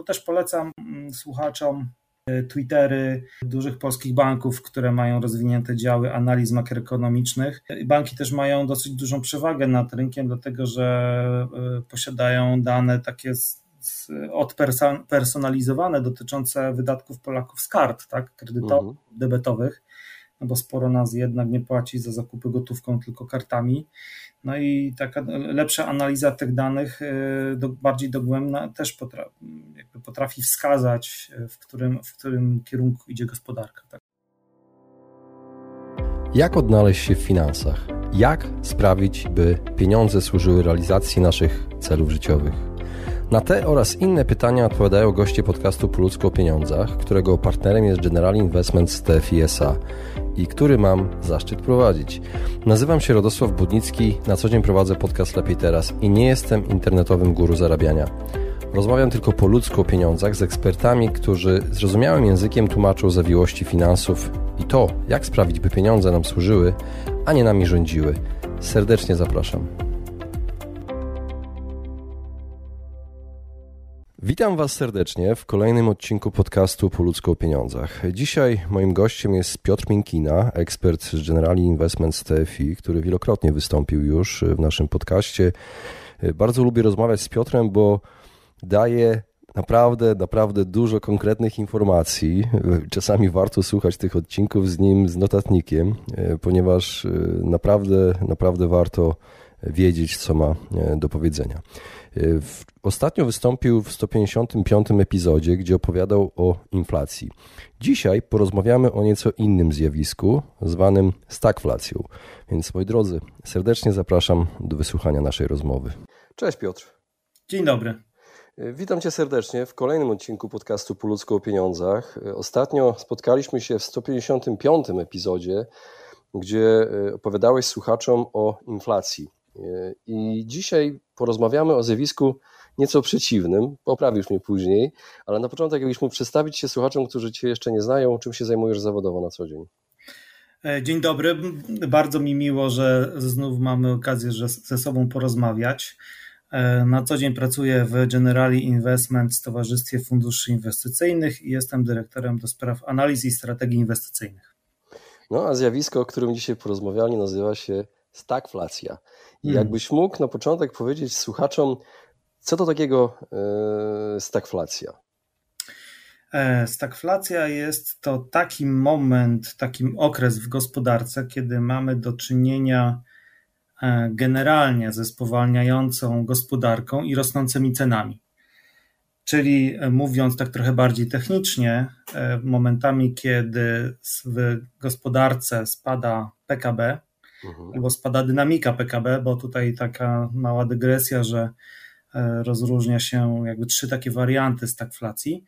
no też polecam mm, słuchaczom e, Twittery dużych polskich banków, które mają rozwinięte działy analiz makroekonomicznych. Banki też mają dosyć dużą przewagę nad rynkiem, dlatego że e, posiadają dane takie odpersonalizowane dotyczące wydatków Polaków z kart, tak, kredytowych, mhm. debetowych no bo sporo nas jednak nie płaci za zakupy gotówką, tylko kartami. No i taka lepsza analiza tych danych, y, do, bardziej dogłębna, też potrafi, potrafi wskazać, w którym, w którym kierunku idzie gospodarka. Tak? Jak odnaleźć się w finansach? Jak sprawić, by pieniądze służyły realizacji naszych celów życiowych? Na te oraz inne pytania odpowiadają goście podcastu Po ludzku o pieniądzach, którego partnerem jest General Investments TFISA i który mam zaszczyt prowadzić. Nazywam się Radosław Budnicki, na co dzień prowadzę podcast Lepiej Teraz i nie jestem internetowym guru zarabiania. Rozmawiam tylko po ludzku o pieniądzach z ekspertami, którzy zrozumiałym językiem tłumaczą zawiłości finansów i to, jak sprawić, by pieniądze nam służyły, a nie nami rządziły. Serdecznie zapraszam. Witam Was serdecznie w kolejnym odcinku podcastu Po o pieniądzach. Dzisiaj moim gościem jest Piotr Minkina, ekspert z Generali Investments TFI, który wielokrotnie wystąpił już w naszym podcaście. Bardzo lubię rozmawiać z Piotrem, bo daje naprawdę, naprawdę dużo konkretnych informacji. Czasami warto słuchać tych odcinków z nim, z notatnikiem, ponieważ naprawdę, naprawdę warto wiedzieć, co ma do powiedzenia. Ostatnio wystąpił w 155 epizodzie, gdzie opowiadał o inflacji. Dzisiaj porozmawiamy o nieco innym zjawisku, zwanym stagflacją. Więc moi drodzy, serdecznie zapraszam do wysłuchania naszej rozmowy. Cześć Piotr. Dzień dobry. Witam Cię serdecznie w kolejnym odcinku podcastu Po ludzku o pieniądzach. Ostatnio spotkaliśmy się w 155 epizodzie, gdzie opowiadałeś słuchaczom o inflacji. I dzisiaj porozmawiamy o zjawisku nieco przeciwnym, poprawisz mnie później, ale na początek jakbyś mógł przedstawić się słuchaczom, którzy Cię jeszcze nie znają, czym się zajmujesz zawodowo na co dzień. E, dzień dobry, bardzo mi miło, że znów mamy okazję że ze sobą porozmawiać. E, na co dzień pracuję w Generali Investment w Towarzystwie Funduszy Inwestycyjnych i jestem dyrektorem do spraw analiz i strategii inwestycyjnych. No a zjawisko, o którym dzisiaj porozmawiali, nazywa się stagflacja. I hmm. jakbyś mógł na początek powiedzieć słuchaczom, co to takiego e, stagflacja? E, stagflacja jest to taki moment, taki okres w gospodarce, kiedy mamy do czynienia e, generalnie ze spowalniającą gospodarką i rosnącymi cenami. Czyli mówiąc tak trochę bardziej technicznie, momentami, kiedy w gospodarce spada PKB, mhm. albo spada dynamika PKB, bo tutaj taka mała dygresja, że e, rozróżnia się jakby trzy takie warianty stagflacji.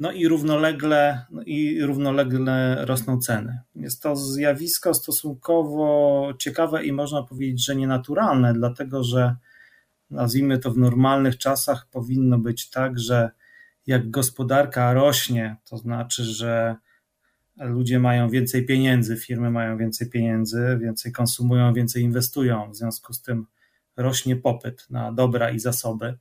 No i równolegle, no i równolegle rosną ceny. Jest to zjawisko stosunkowo ciekawe i można powiedzieć, że nienaturalne, dlatego że nazwijmy to w normalnych czasach powinno być tak, że jak gospodarka rośnie, to znaczy, że ludzie mają więcej pieniędzy, firmy mają więcej pieniędzy, więcej konsumują, więcej inwestują. W związku z tym rośnie popyt na dobra i zasoby.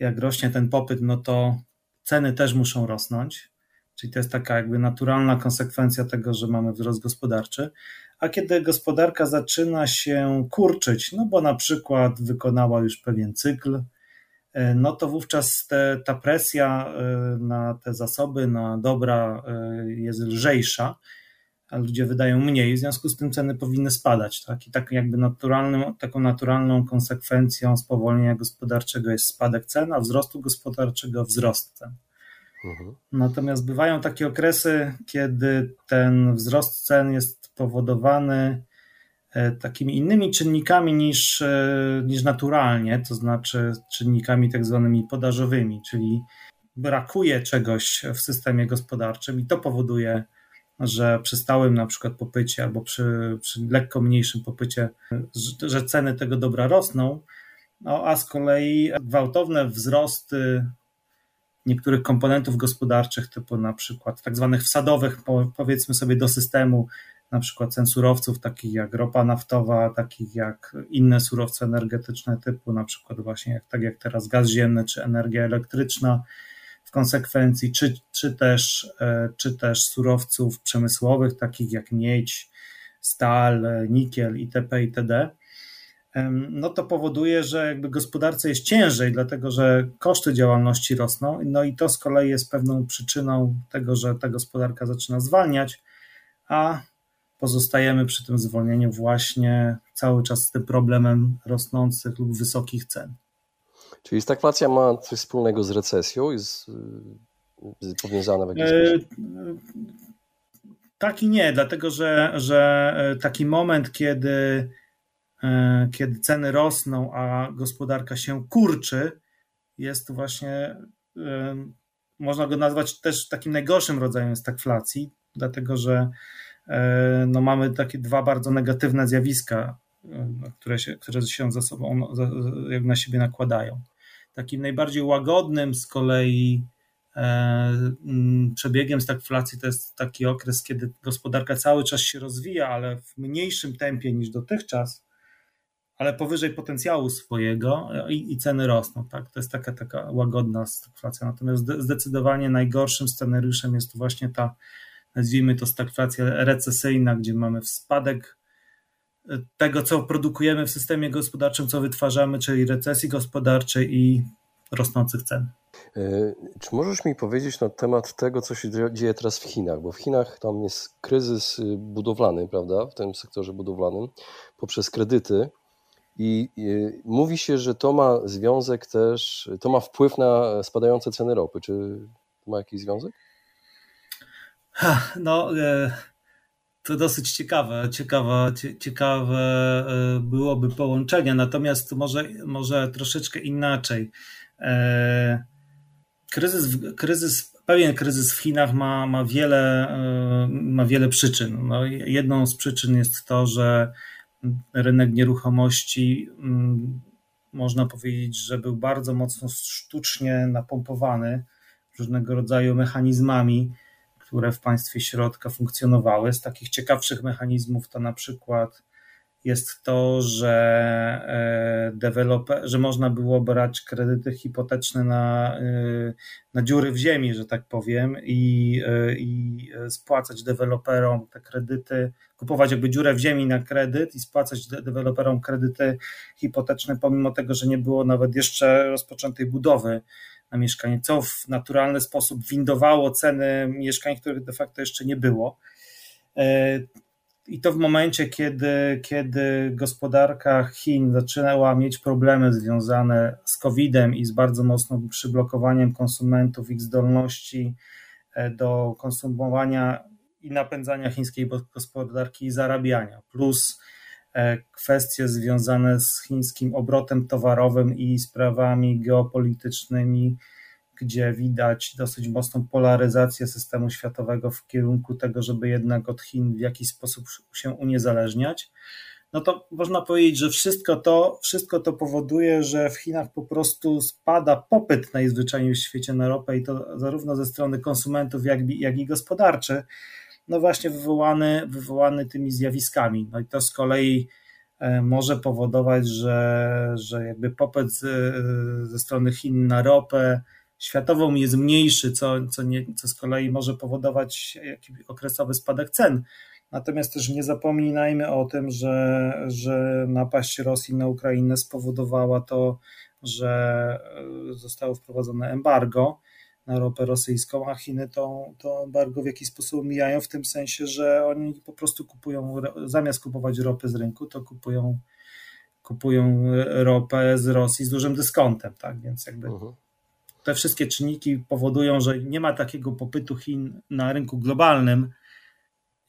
Jak rośnie ten popyt, no to ceny też muszą rosnąć. Czyli to jest taka jakby naturalna konsekwencja tego, że mamy wzrost gospodarczy. A kiedy gospodarka zaczyna się kurczyć, no bo na przykład wykonała już pewien cykl, no to wówczas te, ta presja e, na te zasoby, na dobra e, jest lżejsza, a ludzie wydają mniej, w związku z tym ceny powinny spadać. Tak? I tak jakby naturalnym, taką naturalną konsekwencją spowolnienia gospodarczego jest spadek cen, a wzrostu gospodarczego wzrost cen. Mhm. Natomiast bywają takie okresy, kiedy ten wzrost cen jest powodowany E, takimi innymi czynnikami niż, e, niż naturalnie, to znaczy czynnikami tak zwanymi podażowymi, czyli brakuje czegoś w systemie gospodarczym i to powoduje, że przy stałym na przykład popycie albo przy, przy lekko mniejszym popycie, że ceny tego dobra rosną, no, a z kolei gwałtowne wzrosty niektórych komponentów gospodarczych, typu na przykład tak zwanych wsadowych, powiedzmy sobie, do systemu, na przykład surowców, takich jak ropa naftowa, takich jak inne surowce energetyczne typu na przykład właśnie jak, tak jak teraz gaz ziemny czy energia elektryczna, konsekwencji, czy, czy, też, czy też surowców przemysłowych, takich jak miedź, stal, nikiel itp. itd. No to powoduje, że jakby gospodarce jest ciężej, dlatego że koszty działalności rosną, no i to z kolei jest pewną przyczyną tego, że ta gospodarka zaczyna zwalniać, a pozostajemy przy tym zwolnieniu właśnie cały czas z tym problemem rosnących lub wysokich cen. Czyli stagflacja ma coś wspólnego z recesją? Jest powiązana w jakiś e, sposób? Tak i nie, dlatego że, że e, taki moment, kiedy E, kiedy ceny rosną, a gospodarka się kurczy, jest właśnie, e, można go nazwać też takim najgorszym rodzajem stagflacji, dlatego że e, no, mamy takie dwa bardzo negatywne zjawiska, które się, które się ze sobą na siebie nakładają. Takim najbardziej łagodnym z kolei przebiegiem stagflacji to jest taki okres, kiedy gospodarka cały czas się rozwija, ale w mniejszym tempie niż dotychczas, ale powyżej potencjału swojego i, i, ceny rosną. Tak? To jest taka, taka łagodna stagflacja. Natomiast zdecydowanie najgorszym scenariuszem jest właśnie ta, nazwijmy to stagflacja recesyjna, gdzie mamy spadek e, tego, co produkujemy w systemie gospodarczym, co wytwarzamy, czyli recesji gospodarczej i rosnących cen. E, czy możesz mi powiedzieć na temat tego, co się dzieje teraz w Chinach? Bo w Chinach tam jest kryzys y, budowlany, prawda, w tym sektorze budowlanym, poprzez kredyty. I, mówi się, że to ma związek też, to ma wpływ na spadające ceny ropy. Czy to ma jakiś związek? No, e, to dosyć ciekawe, ciekawe, ciekawe e, byłoby połączenie, natomiast może, może troszeczkę inaczej. E, kryzys, kryzys, pewien kryzys w Chinach ma, ma, wiele, ma wiele przyczyn. No, jedną z przyczyn jest to, że rynek nieruchomości można powiedzieć, że był bardzo mocno sztucznie napompowany różnego rodzaju mechanizmami, które w państwie środka funkcjonowały. Z takich ciekawszych mechanizmów to na przykład jest to, że e, deweloper, że można było brać kredyty hipoteczne na, e, na dziury w ziemi, że tak powiem, i, e, i spłacać deweloperom te kredyty, kupować jakby dziurę w ziemi na kredyt i spłacać deweloperom kredyty hipoteczne, pomimo tego, że nie było nawet jeszcze rozpoczętej budowy mieszkanie, co w naturalny sposób windowało ceny mieszkań, których de facto jeszcze nie było. I to w momencie, kiedy, kiedy gospodarka Chin zaczynała mieć problemy związane z COVID-em i z bardzo mocnym przyblokowaniem konsumentów, ich zdolności e, do konsumowania i napędzania chińskiej gospodarki i zarabiania, plus e, kwestie związane z chińskim obrotem towarowym i sprawami geopolitycznymi, gdzie widać dosyć mocną polaryzację systemu światowego w kierunku tego, żeby jednak od Chin w jakiś sposób się uniezależniać, no to można powiedzieć, że wszystko to, wszystko to powoduje, że w Chinach po prostu spada popyt najzwyczajniej w świecie na ropę i to zarówno ze strony konsumentów, jak, jak i gospodarczy, no właśnie wywołany, wywołany tymi zjawiskami. No i to z kolei e, może powodować, że, że jakby popyt ze, ze strony Chin na ropę światową jest mniejszy, co, co, nie, co z kolei może powodować okresowy spadek cen. Natomiast też nie zapominajmy o tym, że, że napaść Rosji na Ukrainę spowodowała to, że e, zostało wprowadzone embargo na ropę rosyjską, a Chiny to, to embargo w jakiś sposób mijają w tym sensie, że oni po prostu kupują, zamiast kupować ropę z rynku, to kupują, kupują ropę z Rosji z dużym dyskontem, tak, więc jakby uh mhm. -huh te wszystkie czynniki powodują, że nie ma takiego popytu Chin na rynku globalnym,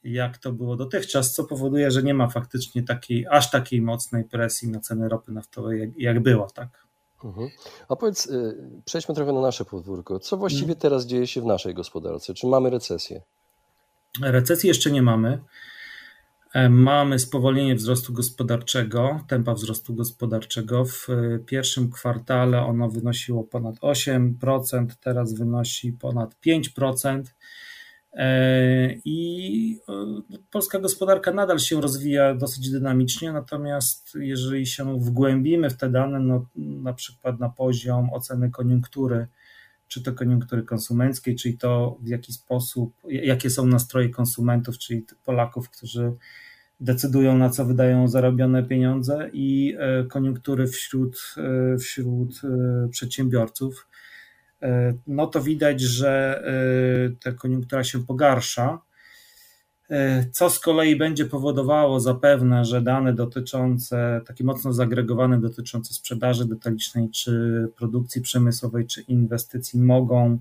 jak to było dotychczas, co powoduje, że nie ma faktycznie takiej, aż takiej mocnej presji na ceny ropy naftowej, jak, jak było, tak? Mhm. A powiedz, y, przejdźmy trochę na nasze podwórko. Co właściwie mhm. teraz dzieje się w naszej gospodarce? Czy mamy recesję? Recesji jeszcze nie mamy. E, mamy spowolnienie wzrostu gospodarczego, tempa wzrostu gospodarczego. W e, pierwszym kwartale ono wynosiło ponad 8%, teraz wynosi ponad 5%. E, I polska gospodarka nadal się rozwija dosyć dynamicznie, natomiast jeżeli się wgłębimy w te dane, no, na przykład na poziom oceny koniunktury czy to koniunktury konsumenckiej, czyli to w jaki sposób, jakie są nastroje konsumentów, czyli Polaków, którzy decydują na co wydają zarobione pieniądze i e, koniunktury wśród, e, wśród e, przedsiębiorców, no to widać, że ta koniunktura się pogarsza, co z kolei będzie powodowało zapewne, że dane dotyczące, takie mocno zagregowane dotyczące sprzedaży detalicznej, czy produkcji przemysłowej, czy inwestycji mogą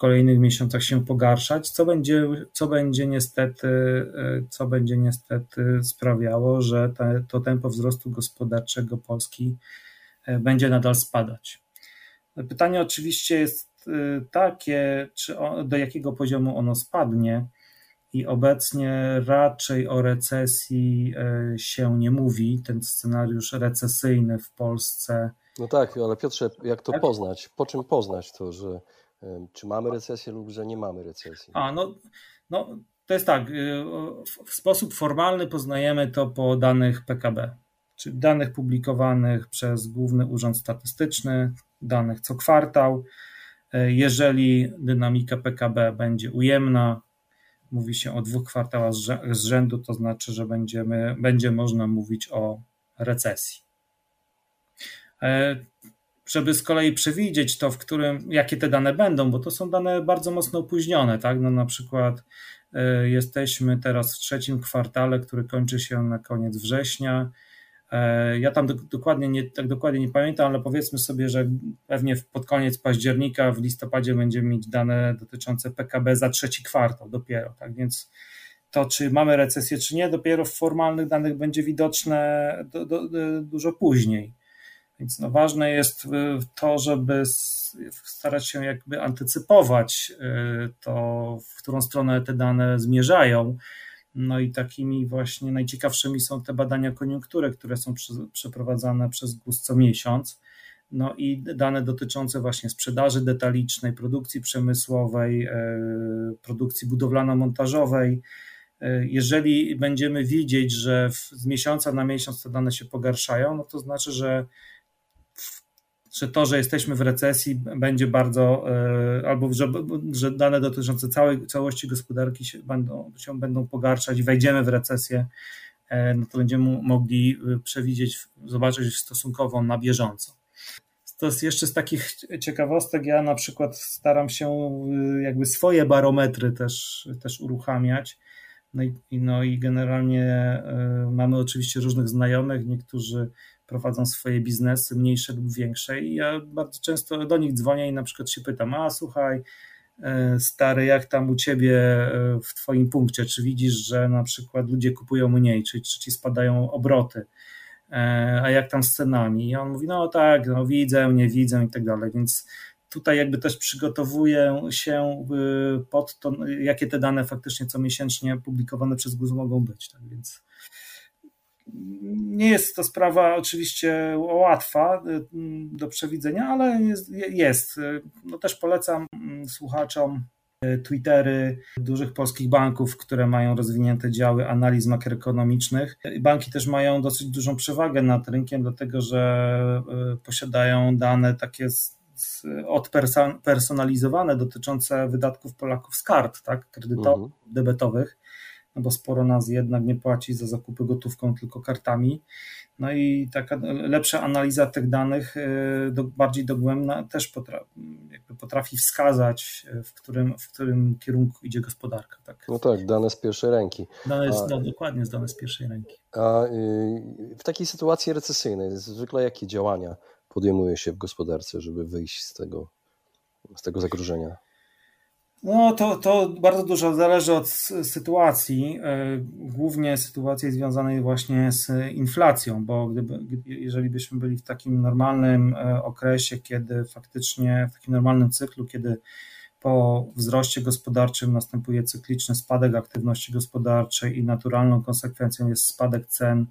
kolejnych miesiącach się pogarszać, co będzie, co będzie niestety, e, co będzie niestety sprawiało, że te, to tempo wzrostu gospodarczego Polski e, będzie nadal spadać. Pytanie oczywiście jest e, takie, czy do jakiego poziomu ono spadnie. I obecnie raczej o recesji się nie mówi. Ten scenariusz recesyjny w Polsce. No tak, ale Piotrze, jak to tak? poznać? Po czym poznać to, że czy mamy recesję lub że nie mamy recesji? A, no, no to jest tak. Y, w sposób formalny poznajemy to po danych PKB, czyli danych publikowanych przez Główny Urząd Statystyczny, danych co kwartał. Y, jeżeli dynamika PKB będzie ujemna, mówi się o dwóch kwartałach z rzędu, to znaczy, że będziemy, będzie można mówić o recesji. Y, żeby z kolei przewidzieć to, w którym, jakie te dane będą, bo to są dane bardzo mocno opóźnione, tak? No na przykład y, jesteśmy teraz w trzecim kwartale, który kończy się na koniec września. Y, ja tam do, dokładnie nie, tak dokładnie nie pamiętam, ale powiedzmy sobie, że pewnie pod koniec października, w listopadzie będziemy mieć dane dotyczące PKB za trzeci kwartał dopiero, tak? Więc to, czy mamy recesję, czy nie, dopiero w formalnych danych będzie widoczne do, do, do, dużo później. Więc no ważne jest y, to, żeby starać się jakby antycypować to, w którą stronę te dane zmierzają. No i takimi właśnie najciekawszymi są te badania koniunktury, które są przeprowadzane przez GUS co miesiąc. No i dane dotyczące właśnie sprzedaży detalicznej, produkcji przemysłowej, y, produkcji budowlano-montażowej. Jeżeli będziemy widzieć, że z miesiąca na miesiąc te dane się pogarszają, no to znaczy, że że to, że jesteśmy w recesji, będzie bardzo, e, albo że, że dane dotyczące całej, całości gospodarki się będą, się będą pogarszać i wejdziemy w recesję, e, no to będziemy mogli e, przewidzieć, zobaczyć stosunkowo na bieżąco. To jest jeszcze z takich ciekawostek, ja na przykład staram się jakby swoje barometry też, też uruchamiać. No i, no i generalnie mamy oczywiście różnych znajomych, niektórzy prowadzą swoje biznesy, mniejsze lub większe. I ja bardzo często do nich dzwonię i na przykład się pytam: A słuchaj, e, stary, jak tam u ciebie e, w twoim punkcie? Czy widzisz, że na przykład ludzie kupują mniej, czy, czy ci spadają obroty? E, a jak tam z cenami? I on mówi: No tak, no widzę, nie widzę i tak dalej. Więc tutaj jakby też przygotowuję się pod to, jakie te dane faktycznie co miesięcznie publikowane przez GUS mogą być. Tak więc nie jest to sprawa oczywiście łatwa y, do przewidzenia, ale jest. jest. No też polecam mm, słuchaczom y, Twittery dużych polskich banków, które mają rozwinięte działy analiz makroekonomicznych. Banki też mają dosyć dużą przewagę nad rynkiem, dlatego że y, posiadają dane takie odpersonalizowane dotyczące wydatków Polaków z kart, tak, kredytowych, mhm. debetowych no bo sporo nas jednak nie płaci za zakupy gotówką, tylko kartami. No i taka lepsza analiza tych danych, y, do, bardziej dogłębna, też potrafi, potrafi wskazać, y, w którym, w którym kierunku idzie gospodarka. Tak? No tak, dane z pierwszej ręki. Dane, a, no, dokładnie, dane z pierwszej ręki. A y, w takiej sytuacji recesyjnej zwykle jakie działania podejmuje się w gospodarce, żeby wyjść z tego, z tego zagrożenia? No to, to bardzo dużo zależy od sytuacji, e, głównie sytuacji związanej właśnie z inflacją, bo gdyby, jeżeli byśmy byli w takim normalnym e, okresie, kiedy faktycznie w takim normalnym cyklu, kiedy po wzroście gospodarczym następuje cykliczny spadek aktywności gospodarczej i naturalną konsekwencją jest spadek cen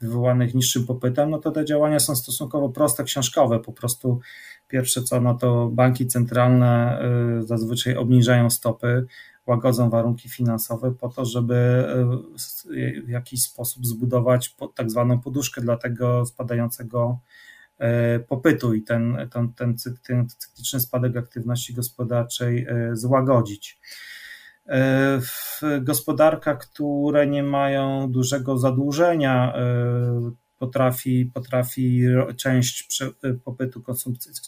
wywołanych niższym popytem, no to te działania są stosunkowo proste, książkowe. Po prostu pierwsze co, no to banki centralne y, zazwyczaj obniżają stopy, łagodzą warunki finansowe po to, żeby y, w jakiś sposób zbudować tak zwaną poduszkę dla tego spadającego popytu i ten, ten, ten, ten cykliczny spadek aktywności gospodarczej złagodzić. W gospodarkach, które nie mają dużego zadłużenia, potrafi, potrafi część popytu,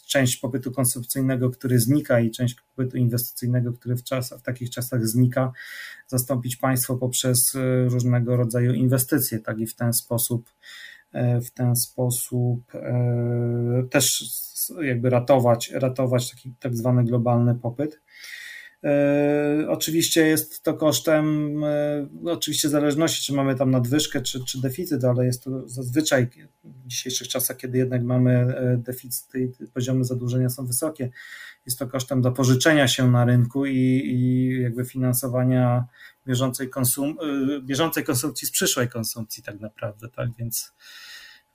część popytu konsumpcyjnego, który znika i część popytu inwestycyjnego, który w, czasach, w takich czasach znika, zastąpić państwo poprzez e, różnego rodzaju inwestycje, tak i w ten sposób e, w ten sposób e, też jakby ratować, ratować taki tak zwany globalny popyt. E, oczywiście jest to kosztem, e, oczywiście w zależności, czy mamy tam nadwyżkę, czy, czy deficyt, ale jest to zazwyczaj w dzisiejszych czasach, kiedy jednak mamy e, deficyt i poziomy zadłużenia są wysokie, jest to kosztem zapożyczenia się na rynku i, i jakby finansowania bieżącej, konsum, bieżącej konsumpcji z przyszłej konsumpcji tak naprawdę, tak, więc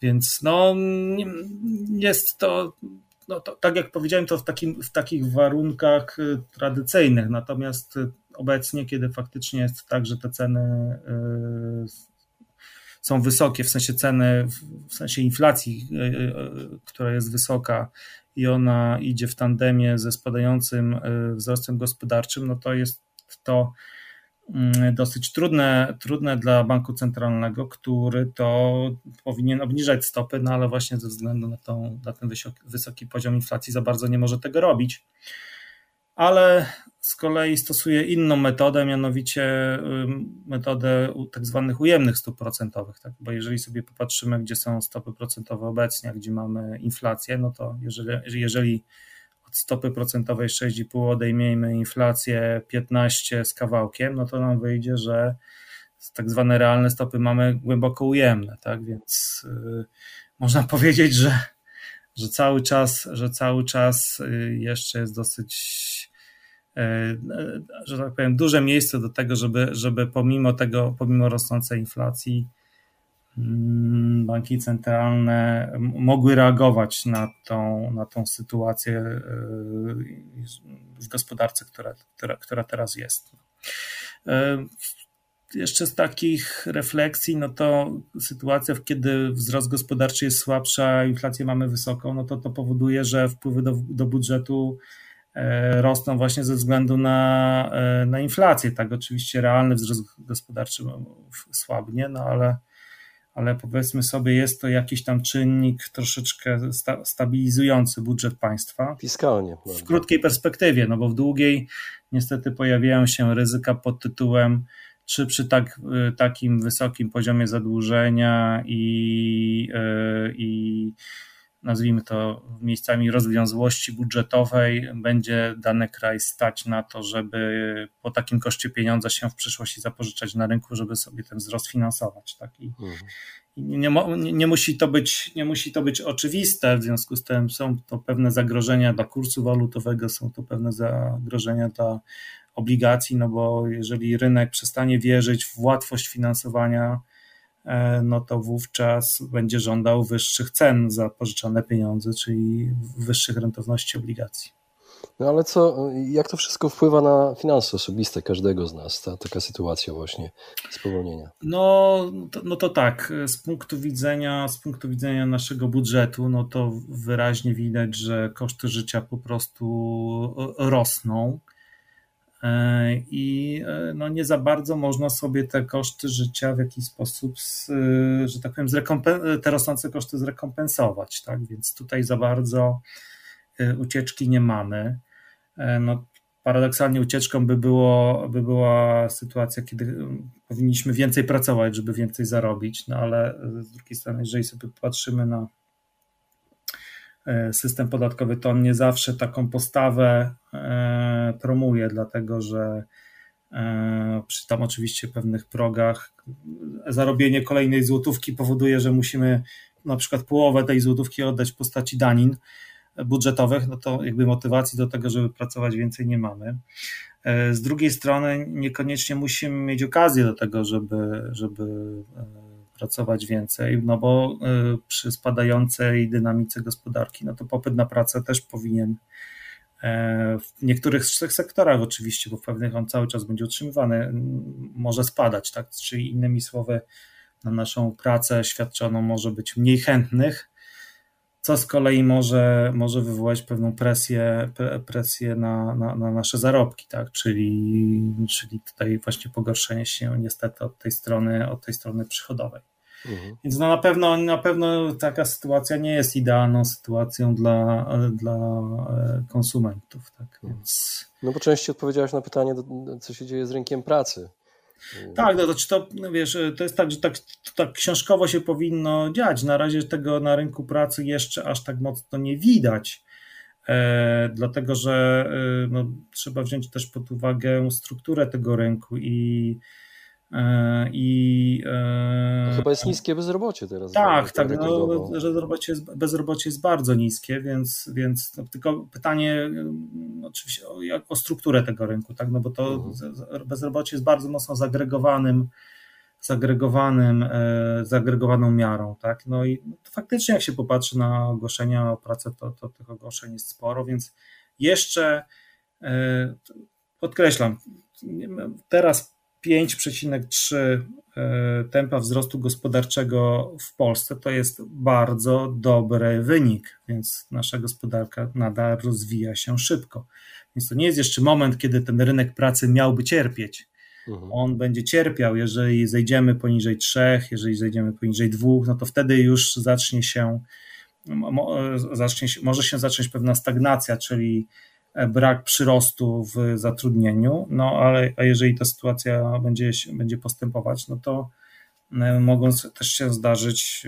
więc no, jest to no to, tak jak powiedziałem, to w, takim, w takich warunkach y, tradycyjnych, natomiast y, obecnie, kiedy faktycznie jest tak, że te ceny y, są wysokie, w sensie ceny, w sensie inflacji, która jest wysoka i ona idzie w tandemie ze spadającym wzrostem gospodarczym, no to jest to dosyć trudne, trudne dla banku centralnego, który to powinien obniżać stopy, no ale właśnie ze względu na, tą, na ten wysoki, wysoki poziom inflacji za bardzo nie może tego robić. Ale z kolei stosuje inną metodę, mianowicie metodę tak zwanych ujemnych stóp procentowych. Tak? Bo jeżeli sobie popatrzymy, gdzie są stopy procentowe obecnie, gdzie mamy inflację, no to jeżeli, jeżeli stopy procentowej 6,5 odejmiemy inflację 15 z kawałkiem, no to nam wyjdzie, że tak zwane realne stopy mamy głęboko ujemne, tak? Więc yy, można powiedzieć, że, że cały czas, że cały czas y, jeszcze jest dosyć y, że tak powiem, duże miejsce do tego, żeby, żeby pomimo tego, pomimo rosnącej inflacji, banki centralne mogły reagować na tą, na tą sytuację e, w gospodarce, która, która, która teraz jest. E, jeszcze z takich refleksji, no to sytuacja, kiedy wzrost gospodarczy jest słabszy, a inflację mamy wysoką, no to to powoduje, że wpływy do, do budżetu e, rosną właśnie ze względu na, na inflację. Tak, oczywiście realny wzrost gospodarczy słabnie, no ale ale powiedzmy sobie, jest to jakiś tam czynnik troszeczkę sta stabilizujący budżet państwa. Fiskalnie. W krótkiej perspektywie, no bo w długiej niestety pojawiają się ryzyka pod tytułem, czy przy tak, y, takim wysokim poziomie zadłużenia i, yy, i nazwijmy to miejscami rozwiązłości budżetowej, będzie dany kraj stać na to, żeby po takim koszcie pieniądza się w przyszłości zapożyczać na rynku, żeby sobie ten wzrost finansować. Tak? I, mhm. nie, nie, nie, musi to być, nie musi to być oczywiste, w związku z tym są to pewne zagrożenia dla kursu walutowego, są to pewne zagrożenia dla obligacji, no bo jeżeli rynek przestanie wierzyć w łatwość finansowania, no to wówczas będzie żądał wyższych cen za pożyczone pieniądze, czyli wyższych rentowności obligacji. No ale co, jak to wszystko wpływa na finanse osobiste każdego z nas, ta taka sytuacja właśnie spowolnienia? No, to, no to tak, z punktu widzenia, z punktu widzenia naszego budżetu, no to wyraźnie widać, że koszty życia po prostu rosną. E, i e, no nie za bardzo można sobie te koszty życia w jakiś sposób, z, e, że tak powiem, te rosnące koszty zrekompensować, tak? Więc tutaj za bardzo ucieczki nie mamy. No, paradoksalnie ucieczką by, było, by była sytuacja, kiedy powinniśmy więcej pracować, żeby więcej zarobić, no ale z drugiej strony, jeżeli sobie patrzymy na system podatkowy, to on nie zawsze taką postawę e, promuje, dlatego że e, przy tam oczywiście pewnych progach zarobienie kolejnej złotówki powoduje, że musimy na przykład połowę tej złotówki oddać w postaci danin budżetowych, no to jakby motywacji do tego, żeby pracować więcej nie mamy. Z drugiej strony niekoniecznie musimy mieć okazję do tego, żeby, żeby pracować więcej, no bo y, przy spadającej dynamice gospodarki, no to popyt na pracę też powinien e, w niektórych sektorach oczywiście, bo w pewnych on cały czas będzie utrzymywany, może spadać, tak? Czyli innymi słowy, na naszą pracę świadczoną może być mniej chętnych, co z kolei może, może wywołać pewną presję, presję na, na, na, nasze zarobki, tak? czyli, czyli tutaj właśnie pogorszenie się niestety od tej strony, od tej strony przychodowej. Mhm. Więc no na, pewno, na pewno taka sytuacja nie jest idealną sytuacją dla, dla e, konsumentów. Tak? Mhm. Więc... No bo częściej odpowiedziałeś na pytanie, co się dzieje z rynkiem pracy. Tak, no to, to, no wiesz, to jest tak, że tak, tak książkowo się powinno dziać. Na razie tego na rynku pracy jeszcze aż tak mocno nie widać, e, dlatego że e, no, trzeba wziąć też pod uwagę strukturę tego rynku i E, I, e, Chyba jest niskie bezrobocie teraz. Tak, tak, no, bezrobocie, jest, bezrobocie jest bardzo niskie, więc, więc no, tylko pytanie no, oczywiście o, jak, o strukturę tego rynku, tak, no bo to mhm. bezrobocie jest bardzo mocno zagregowanym zagregowanym, e, zagregowaną miarą, tak, no i no, faktycznie jak się popatrzy na ogłoszenia o pracę, to, to tych ogłoszeń jest sporo, więc jeszcze podkreślam, teraz 5,3 e, tempa wzrostu gospodarczego w Polsce to jest bardzo dobry wynik, więc nasza gospodarka nadal rozwija się szybko. Więc to nie jest jeszcze moment, kiedy ten rynek pracy miałby cierpieć. Mhm. On będzie cierpiał, jeżeli zejdziemy poniżej 3, jeżeli zejdziemy poniżej 2, no to wtedy już zacznie się, zacznie się może się zacząć pewna stagnacja, czyli brak przyrostu w zatrudnieniu, no ale a jeżeli ta sytuacja będzie, będzie postępować, no to e, mogą też się zdarzyć,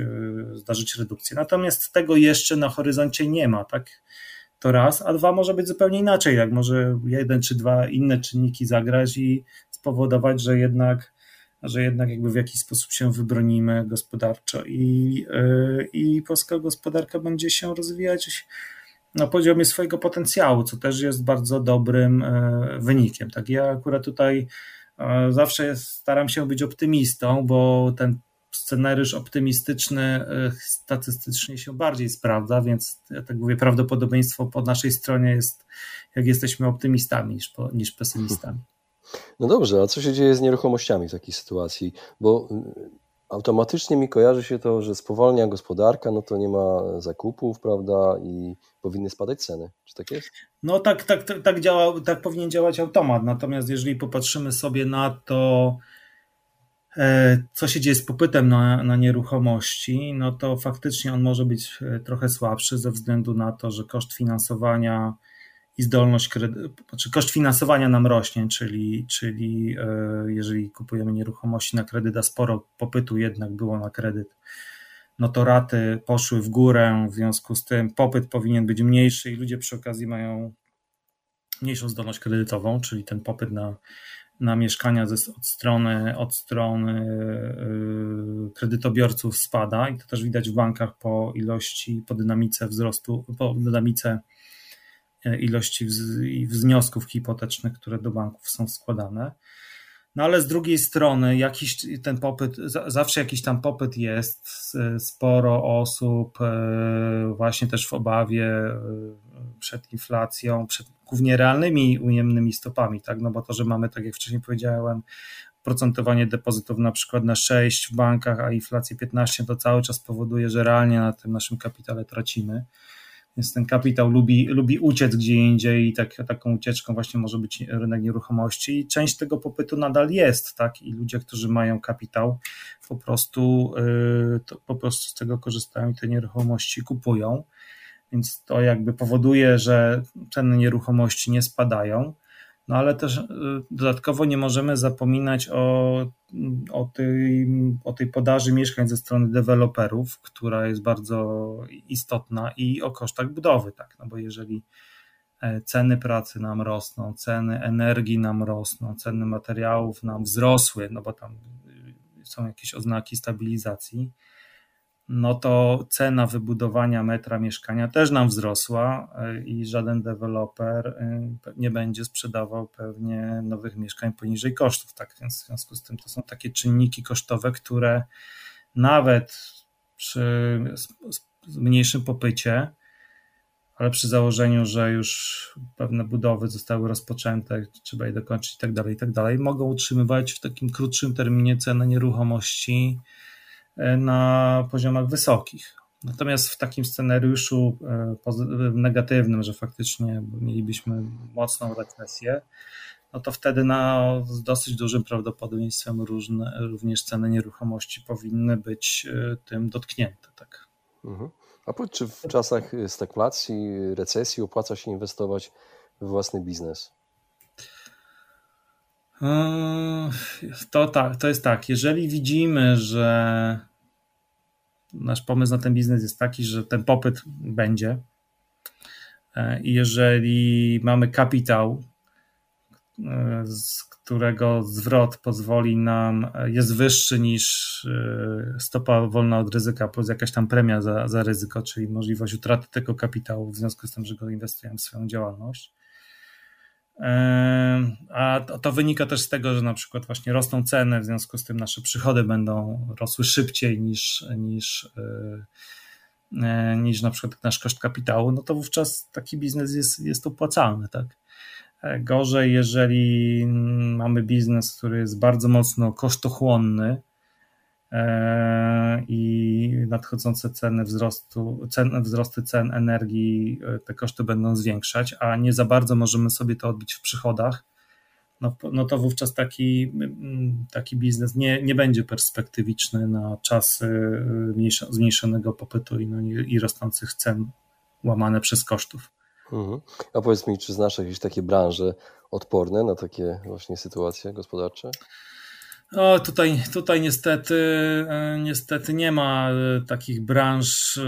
e, zdarzyć redukcje. Natomiast tego jeszcze na horyzoncie nie ma, tak? To raz, a dwa może być zupełnie inaczej, jak może jeden czy dwa inne czynniki zagrać i spowodować, że jednak, że jednak jakby w jakiś sposób się wybronimy gospodarczo i, e, i polska gospodarka będzie się rozwijać na poziomie swojego potencjału, co też jest bardzo dobrym e, wynikiem. Tak, ja akurat tutaj e, zawsze staram się być optymistą, bo ten scenariusz optymistyczny e, statystycznie się bardziej sprawdza, więc ja tak mówię, prawdopodobieństwo po naszej stronie jest, jak jesteśmy optymistami niż, niż pesymistami. No dobrze, a co się dzieje z nieruchomościami w takiej sytuacji? Bo automatycznie mi kojarzy się to, że spowalnia gospodarka, no to nie ma zakupów, prawda, i powinny spadać ceny. Czy tak jest? No tak, tak, tak, tak, działa, tak powinien działać automat. Natomiast jeżeli popatrzymy sobie na to, e, co się dzieje z popytem na, na nieruchomości, no to faktycznie on może być e, trochę słabszy ze względu na to, że koszt finansowania i zdolność kredytu, znaczy koszt finansowania nam rośnie, czyli, czyli e, jeżeli kupujemy nieruchomości na kredyt, a sporo popytu jednak było na kredyt, no to raty poszły w górę, w związku z tym popyt powinien być mniejszy i ludzie przy okazji mają mniejszą zdolność kredytową, czyli ten popyt na, na mieszkania ze, od strony, od strony yy, kredytobiorców spada i to też widać w bankach po ilości, po dynamice wzrostu, po dynamice ilości wniosków hipotecznych, które do banków są składane. No ale z drugiej strony jakiś ten popyt, zawsze jakiś tam popyt jest, sporo osób e, właśnie też w obawie e, przed inflacją, przed głównie realnymi ujemnymi stopami, tak, no bo to, że mamy, tak jak wcześniej powiedziałem, procentowanie depozytów na przykład na 6 w bankach, a inflację 15, to cały czas powoduje, że realnie na tym naszym kapitale tracimy. Więc ten kapitał lubi, lubi uciec gdzie indziej i tak, taką ucieczką właśnie może być rynek nieruchomości i część tego popytu nadal jest, tak? I ludzie, którzy mają kapitał, po prostu, yy, po prostu z tego korzystają i te nieruchomości kupują. Więc to jakby powoduje, że ceny nieruchomości nie spadają. No ale też y, dodatkowo nie możemy zapominać o, o, tej, o tej podaży mieszkań ze strony deweloperów, która jest bardzo istotna i o kosztach budowy, tak, no bo jeżeli e, ceny pracy nam rosną, ceny energii nam rosną, ceny materiałów nam wzrosły, no bo tam y, są jakieś oznaki stabilizacji, no to cena wybudowania metra mieszkania też nam wzrosła e, i żaden deweloper e, nie będzie sprzedawał pewnie nowych mieszkań poniżej kosztów. Tak więc w związku z tym to są takie czynniki kosztowe, które nawet przy mniejszym popycie, ale przy założeniu, że już pewne budowy zostały rozpoczęte, trzeba je dokończyć i tak dalej, i tak dalej, mogą utrzymywać w takim krótszym terminie ceny nieruchomości na poziomach wysokich. Natomiast w takim scenariuszu negatywnym, że faktycznie mielibyśmy mocną recesję, no to wtedy na, z dosyć dużym prawdopodobieństwem różne, również ceny nieruchomości powinny być tym dotknięte. Tak. Mhm. A powiedz, czy w czasach stagflacji, recesji opłaca się inwestować w własny biznes? To tak, to jest tak. Jeżeli widzimy, że nasz pomysł na ten biznes jest taki, że ten popyt będzie. E, i jeżeli mamy kapitał, e, z którego zwrot pozwoli nam, e, jest wyższy niż stopa wolna od ryzyka plus jakaś tam premia za, za ryzyko, czyli możliwość utraty tego kapitału w związku z tym, że go inwestujemy w swoją działalność, a to wynika też z tego, że na przykład właśnie rosną ceny, w związku z tym nasze przychody będą rosły szybciej niż, niż, e, e, niż na przykład nasz koszt kapitału, no to wówczas taki biznes jest, jest opłacalny. Tak? E, gorzej, jeżeli mamy biznes, który jest bardzo mocno kosztochłonny, i nadchodzące ceny wzrostu, cen, wzrosty cen energii, e, te koszty będą zwiększać, a nie za bardzo możemy sobie to odbić w przychodach, no, no to wówczas taki, taki biznes nie, nie będzie perspektywiczny na czasy e, zmniejszonego popytu i, no, i rosnących cen łamane przez kosztów. Mhm. A powiedz mi, czy znasz jakieś takie branże odporne na takie właśnie sytuacje gospodarcze? O, tutaj, tutaj niestety, e, niestety nie ma e, takich branż e,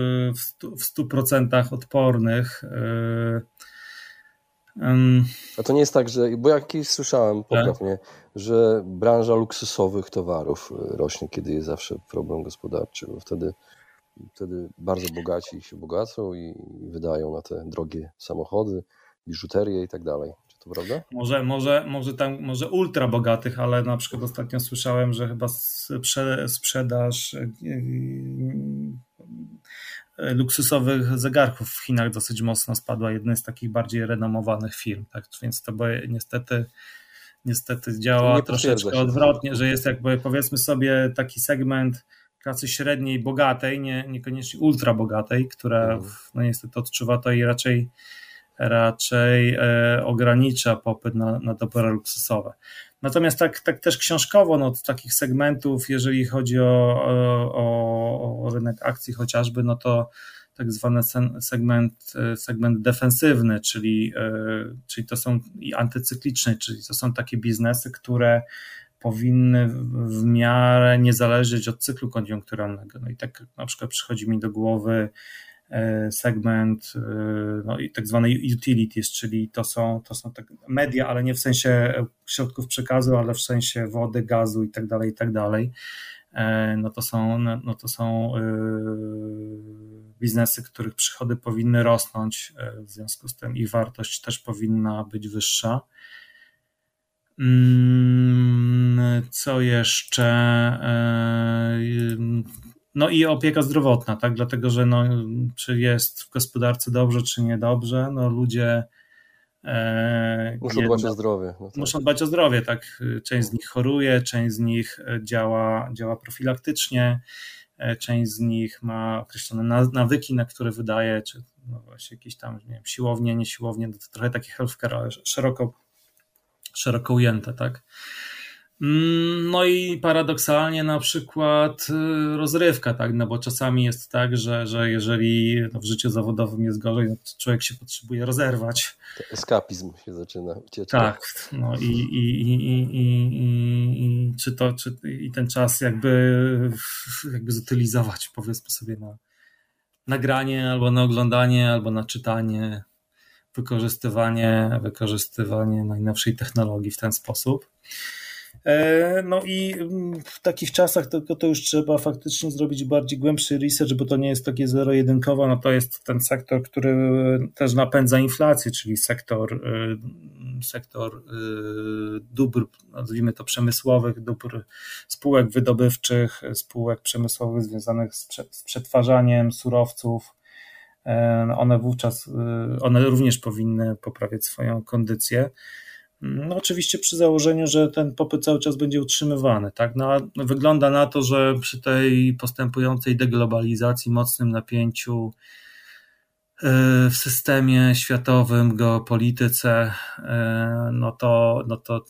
w 100% odpornych. A to nie jest tak, że, bo ja kiedyś słyszałem, poprawnie, tak? że branża luksusowych towarów rośnie, kiedy jest zawsze problem gospodarczy, bo wtedy, wtedy bardzo bogaci się bogacą i wydają na te drogie samochody, biżuterię i tak dalej to prawda? Może, może, może tam, może ultra bogatych, ale na przykład ostatnio słyszałem, że chyba sprze sprzedaż e, e, luksusowych zegarków w Chinach dosyć mocno spadła. Jednej z takich bardziej renomowanych firm, tak? Więc to niestety niestety działa troszeczkę odwrotnie, że jest jakby powiedzmy sobie taki segment klasy średniej, bogatej, nie, niekoniecznie ultra bogatej, która mhm. no niestety odczuwa to i raczej raczej e, ogranicza popyt na, na dobra luksusowe. Natomiast tak, tak też książkowo, no, z takich segmentów, jeżeli chodzi o, o, o rynek akcji chociażby, no to tak zwany segment, e, segment defensywny, czyli, e, czyli to są i antycykliczne, czyli to są takie biznesy, które powinny w miarę nie zależeć od cyklu koniunkturalnego. No i tak na przykład przychodzi mi do głowy segment e, no i tak zwane utilities, czyli to są, to są tak media, ale nie w sensie środków przekazu, ale w sensie wody, gazu i tak dalej, i tak dalej. E, no to są, no, no to są biznesy, których przychody powinny rosnąć, w związku z tym ich wartość też powinna być wyższa. Mm, co jeszcze? No i opieka zdrowotna, tak? Dlatego, że no, czy jest w gospodarce dobrze, czy niedobrze, no ludzie. E, muszą dbać o zdrowie. No tak. Muszą dbać o zdrowie, tak. Część z nich choruje, część z nich działa, działa profilaktycznie, e, część z nich ma określone nawyki, na które wydaje, czy no właśnie jakieś tam, nie wiem, siłownie, nie siłownie, to trochę takie healthcare, ale szeroko, szeroko ujęte, tak. Mm, no i paradoksalnie na przykład y, rozrywka, tak, no bo czasami jest tak, że, że jeżeli no w życiu zawodowym jest gorzej, no to człowiek się potrzebuje rozerwać. Eskapizm się zaczyna ucieczka. Tak, no i, i, i, i, i, czy to, czy i ten czas jakby, jakby zutylizować, powiedzmy sobie na nagranie, albo na oglądanie, albo na czytanie, wykorzystywanie, wykorzystywanie najnowszej technologii w ten sposób. E, no i mm, w takich czasach tylko to już trzeba faktycznie zrobić bardziej głębszy research, bo to nie jest takie zero-jedynkowo, no to jest ten sektor, który też napędza inflację, czyli sektor, y, sektor dóbr, nazwijmy to przemysłowych, dóbr spółek wydobywczych, spółek przemysłowych związanych z, przetwarzaniem surowców. E, one wówczas, one również powinny poprawiać swoją kondycję. No oczywiście przy założeniu, że ten popyt cały czas będzie utrzymywany. Tak? No, wygląda na to, że przy tej postępującej deglobalizacji, mocnym napięciu y, w systemie światowym, geopolityce, y, no to, no to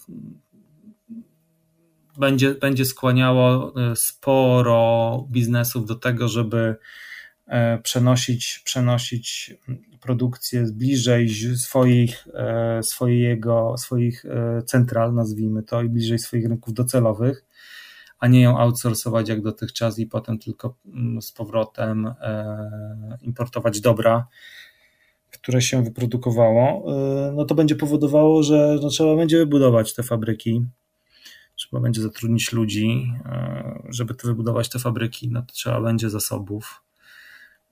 będzie, będzie skłaniało y, sporo biznesów do tego, żeby przenosić, przenosić produkcję bliżej swoich, e, swojego, swoich e, central, nazwijmy to, i bliżej swoich rynków docelowych, a nie ją outsourcować jak dotychczas i potem tylko mm, z powrotem e, importować dobra, które się wyprodukowało, no to będzie powodowało, że no trzeba będzie wybudować te fabryki, trzeba będzie zatrudnić ludzi, żeby wybudować te fabryki, no to trzeba będzie zasobów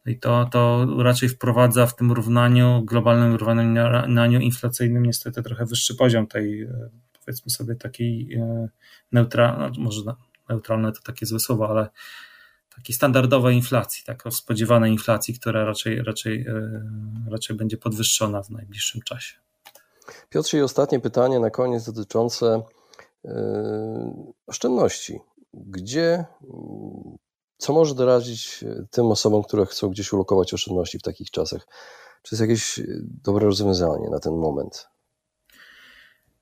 i to, to raczej wprowadza w tym równaniu, globalnym równaniu inflacyjnym niestety trochę wyższy poziom tej, e, powiedzmy sobie, takiej e, neutralnej, no, może neutralne to takie złe słowo, ale takiej standardowej inflacji, tak spodziewanej inflacji, która raczej, raczej, e, raczej będzie podwyższona w najbliższym czasie. Piotrze, i ostatnie pytanie na koniec dotyczące oszczędności. Gdzie co może doradzić e, tym osobom, które chcą gdzieś ulokować oszczędności w takich czasach? Czy jest jakieś e, dobre rozwiązanie na ten moment?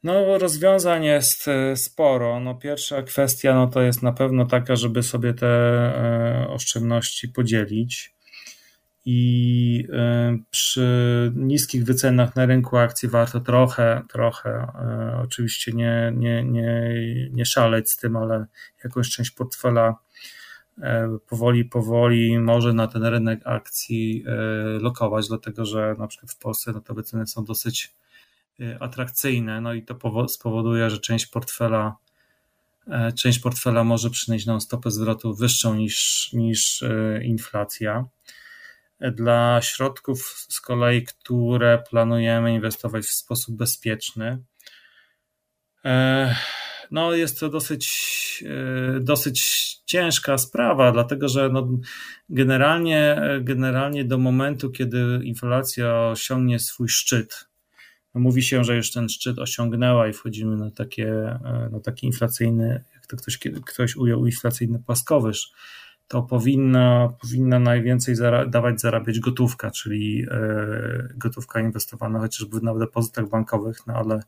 No, rozwiązań jest e, sporo. No, pierwsza kwestia no, to jest na pewno taka, żeby sobie te oszczędności podzielić. I przy niskich wycenach na rynku akcji warto trochę, trochę, oczywiście nie, nie, nie, nie szaleć z tym, ale jakąś część portfela powoli, powoli może na ten rynek akcji e, lokować, dlatego że na przykład w Polsce no, te wyceny są dosyć e, atrakcyjne, no i to spowoduje, że część portfela część portfela może przynieść nam stopę zwrotu wyższą niż, niż inflacja. Dla środków z kolei, które planujemy inwestować w sposób bezpieczny, no jest to dosyć, e, dosyć ciężka sprawa, dlatego że no generalnie, generalnie do momentu, kiedy inflacja osiągnie swój szczyt, no mówi się, że już ten szczyt osiągnęła i wchodzimy na, takie, e, na taki inflacyjny, jak to ktoś, ktoś ujął, inflacyjny płaskowyż, to powinna, powinna najwięcej zara dawać zarabiać gotówka, czyli e, gotówka inwestowana chociażby na depozytach bankowych, no ale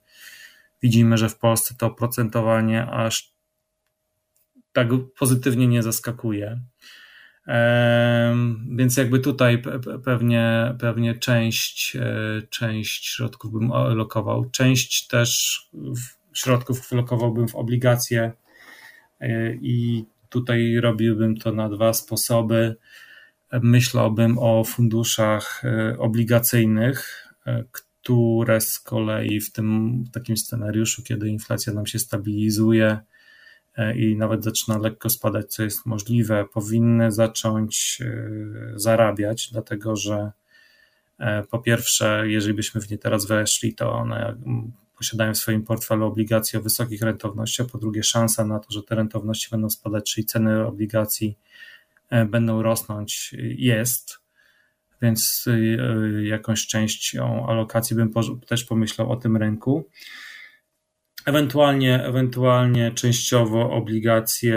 widzimy, że w Polsce to oprocentowanie aż tak pozytywnie nie zaskakuje. Więc jakby tutaj pewnie, pewnie część, e, część środków bym lokował. Część też środków lokowałbym w obligacje e, i tutaj robiłbym to na dwa sposoby. Myślałbym o funduszach e, obligacyjnych, z kolei w tym takim scenariuszu, kiedy inflacja nam się stabilizuje e, i nawet zaczyna lekko spadać, co jest możliwe, powinny zacząć e, zarabiać, dlatego że e, po pierwsze, jeżeli byśmy w nie teraz weszli, to one posiadają w swoim portfelu obligacje o wysokich rentownościach, po drugie szansa na to, że te rentowności będą spadać, czyli ceny obligacji będą rosnąć jest więc y, y, jakąś częścią alokacji bym też pomyślał o tym rynku. Ewentualnie, ewentualnie częściowo obligacje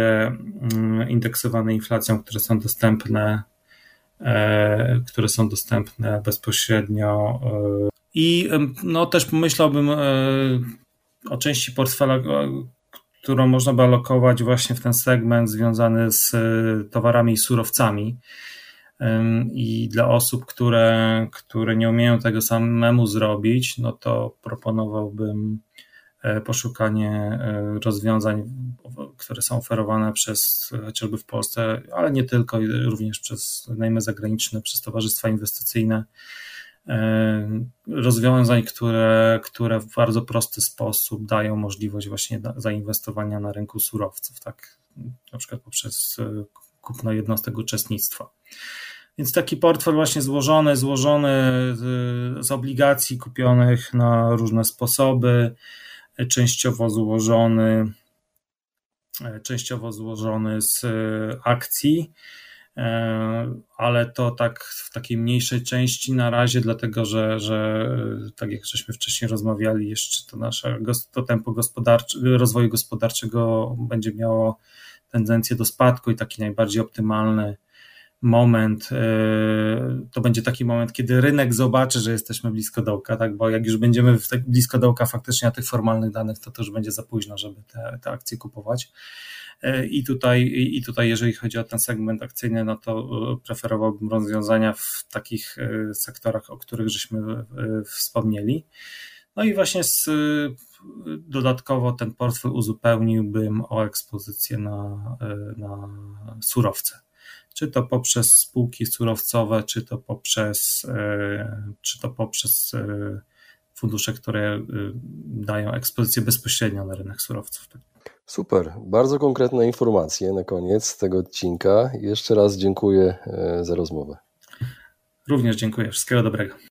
mm, indeksowane inflacją, które są dostępne, e, które są dostępne bezpośrednio. E, I no, też pomyślałbym e, o części portfela, którą można by alokować właśnie w ten segment związany z towarami i surowcami i dla osób, które, które nie umieją tego samemu zrobić, no to proponowałbym e, poszukanie e, rozwiązań, które są oferowane przez chociażby w Polsce, ale nie tylko, również przez najmy zagraniczne, przez towarzystwa inwestycyjne. E, rozwiązań, które, które w bardzo prosty sposób dają możliwość właśnie zainwestowania na rynku surowców, tak na przykład poprzez kupno jednostek uczestnictwa. Więc taki portfel właśnie złożony, złożony z obligacji kupionych na różne sposoby, częściowo złożony, częściowo złożony z akcji ale to tak w takiej mniejszej części na razie, dlatego że, że tak jak żeśmy wcześniej rozmawiali, jeszcze to nasze to tempo gospodarcze, rozwoju gospodarczego będzie miało tendencję do spadku i taki najbardziej optymalny moment, e, to będzie taki moment, kiedy rynek zobaczy, że jesteśmy blisko dołka, tak? bo jak już będziemy blisko dołka faktycznie na tych formalnych danych, to to już będzie za późno, żeby te, te akcje kupować. E, I tutaj, I tutaj, jeżeli chodzi o ten segment akcyjny, no to e, preferowałbym rozwiązania w takich sektorach, o których żeśmy wspomnieli. No i właśnie z, dodatkowo ten portfel uzupełniłbym o ekspozycję na, na surowce czy to poprzez spółki surowcowe, czy to poprzez, e, czy to poprzez e, fundusze, które e, dają ekspozycję bezpośrednio na rynek surowców. Super, bardzo konkretne informacje na koniec tego odcinka. Jeszcze raz dziękuję za rozmowę. Również dziękuję. Wszystkiego dobrego.